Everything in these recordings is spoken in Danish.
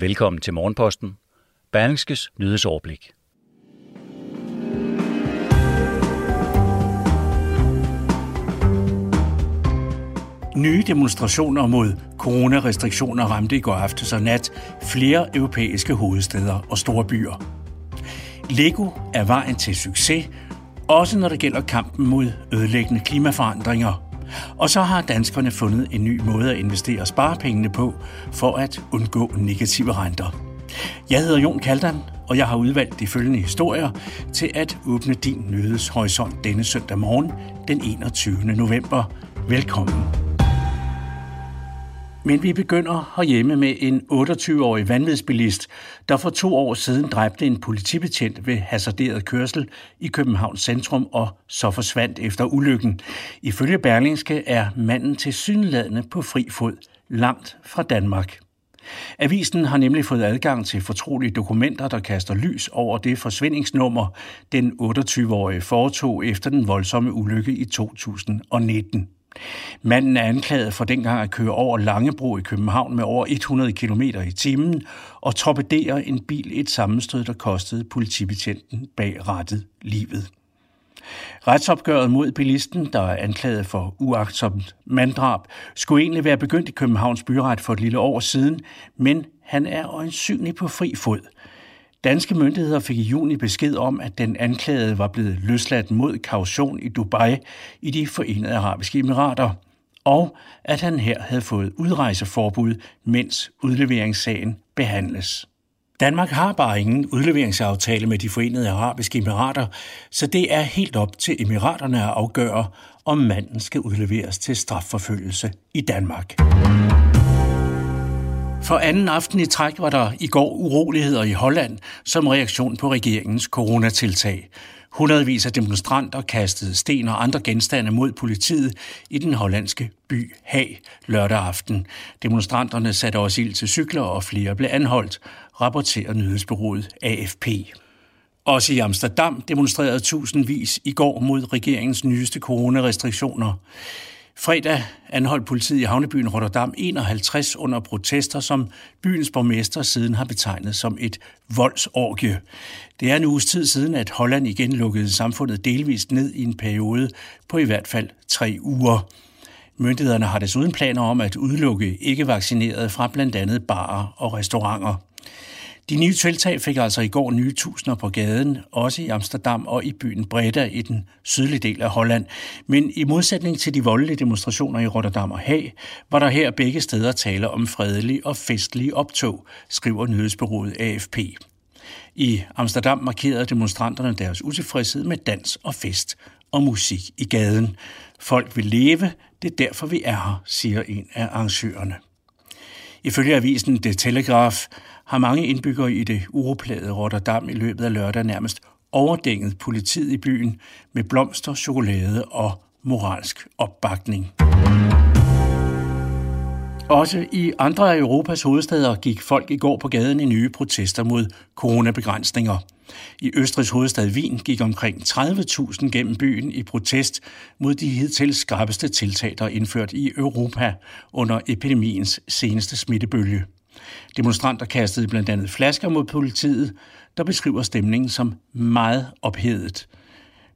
Velkommen til Morgenposten. Berlingskes nyhedsoverblik. Nye demonstrationer mod coronarestriktioner ramte i går aftes og nat flere europæiske hovedsteder og store byer. Lego er vejen til succes, også når det gælder kampen mod ødelæggende klimaforandringer. Og så har danskerne fundet en ny måde at investere sparepengene på for at undgå negative renter. Jeg hedder Jon Kaldan, og jeg har udvalgt de følgende historier til at åbne din nyhedshorisont denne søndag morgen den 21. november. Velkommen. Men vi begynder herhjemme med en 28-årig vanvidsbilist, der for to år siden dræbte en politibetjent ved hasarderet kørsel i Københavns centrum og så forsvandt efter ulykken. Ifølge Berlingske er manden til synladende på fri fod langt fra Danmark. Avisen har nemlig fået adgang til fortrolige dokumenter, der kaster lys over det forsvindingsnummer, den 28-årige foretog efter den voldsomme ulykke i 2019. Manden er anklaget for dengang at køre over Langebro i København med over 100 km i timen og torpedere en bil et sammenstød, der kostede politibetjenten bag rettet livet. Retsopgøret mod bilisten, der er anklaget for uagtsomt manddrab, skulle egentlig være begyndt i Københavns byret for et lille år siden, men han er øjensynlig på fri fod. Danske myndigheder fik i juni besked om, at den anklagede var blevet løsladt mod kaution i Dubai i de forenede arabiske emirater, og at han her havde fået udrejseforbud, mens udleveringssagen behandles. Danmark har bare ingen udleveringsaftale med de forenede arabiske emirater, så det er helt op til emiraterne at afgøre, om manden skal udleveres til strafforfølgelse i Danmark. For anden aften i træk var der i går uroligheder i Holland som reaktion på regeringens coronatiltag. Hundredvis af demonstranter kastede sten og andre genstande mod politiet i den hollandske by Haag lørdag aften. Demonstranterne satte også ild til cykler, og flere blev anholdt, rapporterer nyhedsbyrået AFP. Også i Amsterdam demonstrerede tusindvis i går mod regeringens nyeste coronarestriktioner. Fredag anholdt politiet i havnebyen Rotterdam 51 under protester, som byens borgmester siden har betegnet som et voldsorgie. Det er en uges tid siden, at Holland igen lukkede samfundet delvist ned i en periode på i hvert fald tre uger. Myndighederne har desuden planer om at udelukke ikke-vaccinerede fra blandt andet barer og restauranter. De nye tiltag fik altså i går nye tusinder på gaden, også i Amsterdam og i byen Breda i den sydlige del af Holland. Men i modsætning til de voldelige demonstrationer i Rotterdam og Haag, var der her begge steder tale om fredelige og festlige optog, skriver nyhedsbyrået AFP. I Amsterdam markerede demonstranterne deres utilfredshed med dans og fest og musik i gaden. Folk vil leve, det er derfor vi er her, siger en af arrangørerne. Ifølge avisen The Telegraph har mange indbyggere i det uroplagede Rotterdam i løbet af lørdag nærmest overdænget politiet i byen med blomster, chokolade og moralsk opbakning. Også i andre af Europas hovedsteder gik folk i går på gaden i nye protester mod coronabegrænsninger. I Østrigs hovedstad Wien gik omkring 30.000 gennem byen i protest mod de hidtil skarpeste tiltag, der er indført i Europa under epidemiens seneste smittebølge. Demonstranter kastede blandt andet flasker mod politiet, der beskriver stemningen som meget ophedet.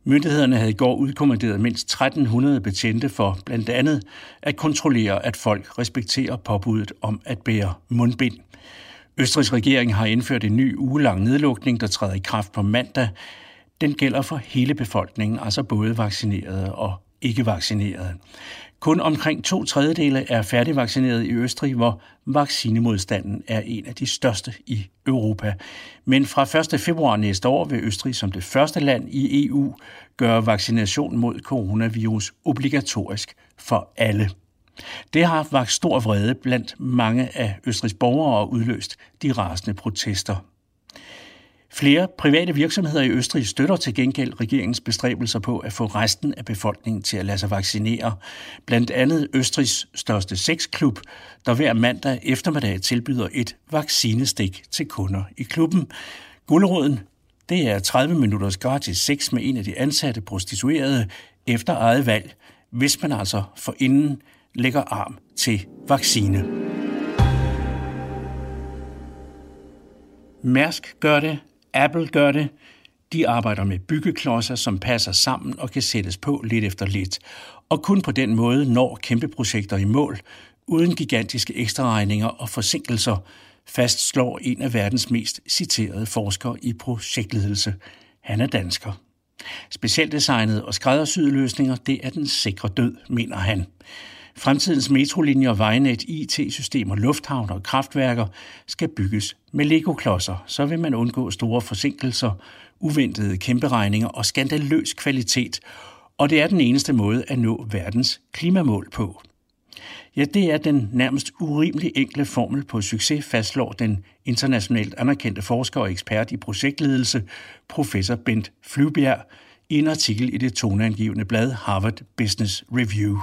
Myndighederne havde i går udkommanderet mindst 1300 betjente for blandt andet at kontrollere, at folk respekterer påbuddet om at bære mundbind. Østrigs regering har indført en ny ugelang nedlukning, der træder i kraft på mandag. Den gælder for hele befolkningen, altså både vaccinerede og ikke vaccinerede. Kun omkring to tredjedele er færdigvaccineret i Østrig, hvor vaccinemodstanden er en af de største i Europa. Men fra 1. februar næste år vil Østrig som det første land i EU gøre vaccination mod coronavirus obligatorisk for alle. Det har vagt stor vrede blandt mange af Østrigs borgere og udløst de rasende protester. Flere private virksomheder i Østrig støtter til gengæld regeringens bestræbelser på at få resten af befolkningen til at lade sig vaccinere. Blandt andet Østrigs største sexklub, der hver mandag eftermiddag tilbyder et vaccinestik til kunder i klubben. Guldråden, det er 30 minutters gratis sex med en af de ansatte prostituerede efter eget valg, hvis man altså forinden lægger arm til vaccine. Mærsk gør det, Apple gør det. De arbejder med byggeklodser, som passer sammen og kan sættes på lidt efter lidt. Og kun på den måde når kæmpe projekter i mål, uden gigantiske ekstraregninger og forsinkelser, fastslår en af verdens mest citerede forskere i projektledelse. Han er dansker. Specialdesignet og skræddersyede løsninger, det er den sikre død, mener han. Fremtidens metrolinjer, vejnet, IT-systemer, lufthavner og kraftværker skal bygges med Lego-klodser. Så vil man undgå store forsinkelser, uventede kæmperegninger og skandaløs kvalitet. Og det er den eneste måde at nå verdens klimamål på. Ja, det er den nærmest urimelig enkle formel på succes, fastslår den internationalt anerkendte forsker og ekspert i projektledelse, professor Bent Flyvbjerg, i en artikel i det toneangivende blad Harvard Business Review.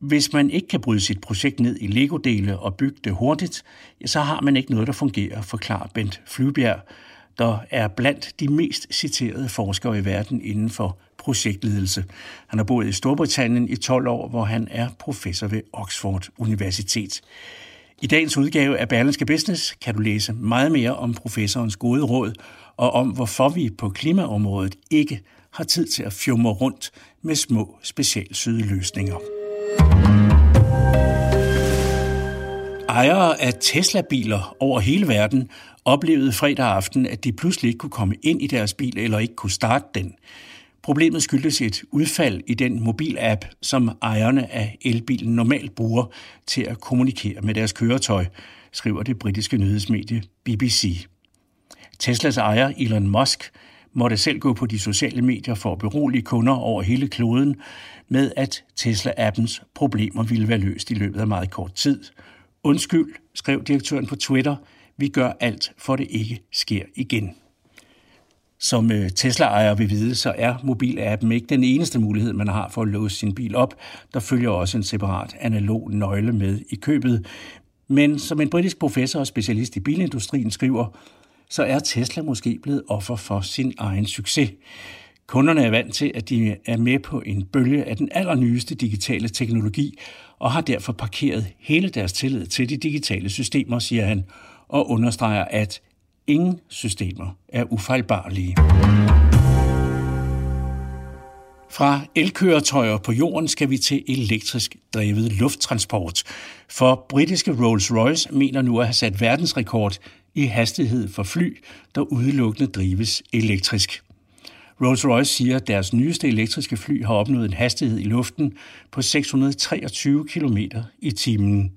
Hvis man ikke kan bryde sit projekt ned i Lego-dele og bygge det hurtigt, så har man ikke noget, der fungerer, forklarer Bent Flybjerg, der er blandt de mest citerede forskere i verden inden for projektledelse. Han har boet i Storbritannien i 12 år, hvor han er professor ved Oxford Universitet. I dagens udgave af Berlinske Business kan du læse meget mere om professorens gode råd og om, hvorfor vi på klimaområdet ikke har tid til at fjumre rundt med små specialsyde løsninger. Ejere af Tesla-biler over hele verden oplevede fredag aften, at de pludselig ikke kunne komme ind i deres bil eller ikke kunne starte den. Problemet skyldes et udfald i den mobilapp, som ejerne af elbilen normalt bruger til at kommunikere med deres køretøj, skriver det britiske nyhedsmedie BBC. Teslas ejer Elon Musk måtte selv gå på de sociale medier for at berolige kunder over hele kloden med, at Tesla-appens problemer ville være løst i løbet af meget kort tid. Undskyld, skrev direktøren på Twitter, vi gør alt, for det ikke sker igen. Som øh, Tesla-ejer vil vide, så er mobilappen ikke den eneste mulighed, man har for at låse sin bil op. Der følger også en separat analog nøgle med i købet. Men som en britisk professor og specialist i bilindustrien skriver, så er Tesla måske blevet offer for sin egen succes. Kunderne er vant til, at de er med på en bølge af den allernyeste digitale teknologi, og har derfor parkeret hele deres tillid til de digitale systemer, siger han, og understreger, at ingen systemer er ufejlbarlige. Fra elkøretøjer på jorden skal vi til elektrisk drevet lufttransport, for britiske Rolls-Royce mener nu at have sat verdensrekord i hastighed for fly, der udelukkende drives elektrisk. Rolls-Royce siger, at deres nyeste elektriske fly har opnået en hastighed i luften på 623 km i timen.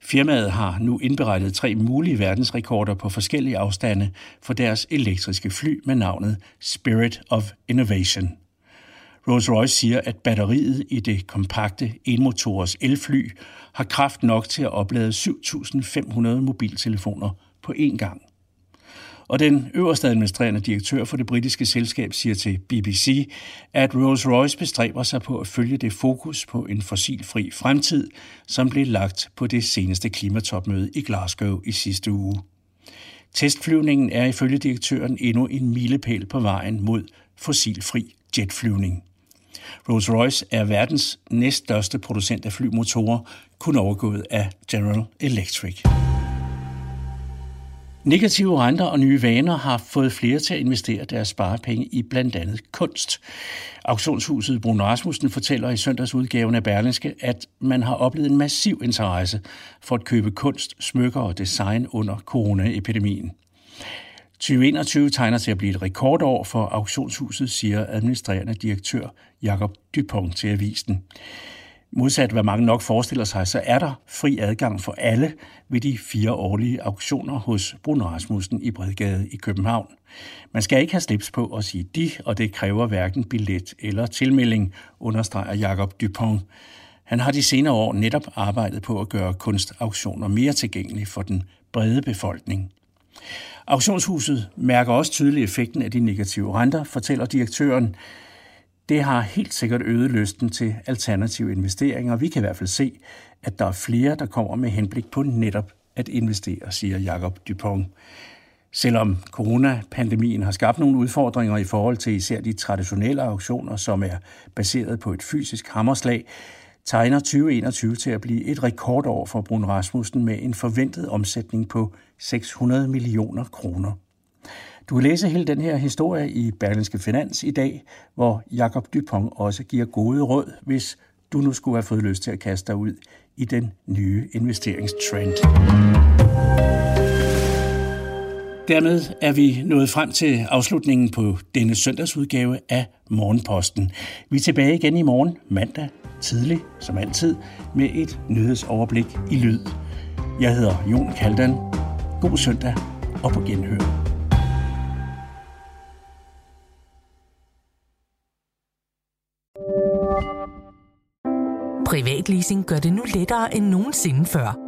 Firmaet har nu indberettet tre mulige verdensrekorder på forskellige afstande for deres elektriske fly med navnet Spirit of Innovation. Rolls-Royce siger, at batteriet i det kompakte enmotors elfly har kraft nok til at oplade 7.500 mobiltelefoner på én gang. Og den øverste administrerende direktør for det britiske selskab siger til BBC, at Rolls-Royce bestræber sig på at følge det fokus på en fossilfri fremtid, som blev lagt på det seneste klimatopmøde i Glasgow i sidste uge. Testflyvningen er ifølge direktøren endnu en milepæl på vejen mod fossilfri jetflyvning. Rolls-Royce er verdens næststørste producent af flymotorer, kun overgået af General Electric. Negative renter og nye vaner har fået flere til at investere deres sparepenge i blandt andet kunst. Auktionshuset Bruno Rasmussen fortæller i søndagsudgaven af Berlingske, at man har oplevet en massiv interesse for at købe kunst, smykker og design under coronaepidemien. 2021 tegner til at blive et rekordår for auktionshuset, siger administrerende direktør Jakob Dupont til avisen. Modsat hvad mange nok forestiller sig, så er der fri adgang for alle ved de fire årlige auktioner hos Bruno Rasmussen i Bredgade i København. Man skal ikke have slips på at sige de, og det kræver hverken billet eller tilmelding, understreger Jakob Dupont. Han har de senere år netop arbejdet på at gøre kunstauktioner mere tilgængelige for den brede befolkning. Auktionshuset mærker også tydeligt effekten af de negative renter, fortæller direktøren. Det har helt sikkert øget lysten til alternative investeringer, og vi kan i hvert fald se, at der er flere, der kommer med henblik på netop at investere, siger Jakob Dupont. Selvom coronapandemien har skabt nogle udfordringer i forhold til især de traditionelle auktioner, som er baseret på et fysisk hammerslag, tegner 2021 til at blive et rekordår for Brun Rasmussen med en forventet omsætning på 600 millioner kroner. Du kan læse hele den her historie i Berlingske Finans i dag, hvor Jakob Dupont også giver gode råd, hvis du nu skulle have fået lyst til at kaste dig ud i den nye investeringstrend. Dermed er vi nået frem til afslutningen på denne søndagsudgave af Morgenposten. Vi er tilbage igen i morgen, mandag, tidlig som altid, med et nyhedsoverblik i lyd. Jeg hedder Jon Kaldan. God søndag og på genhør. Privatleasing gør det nu lettere end nogensinde før.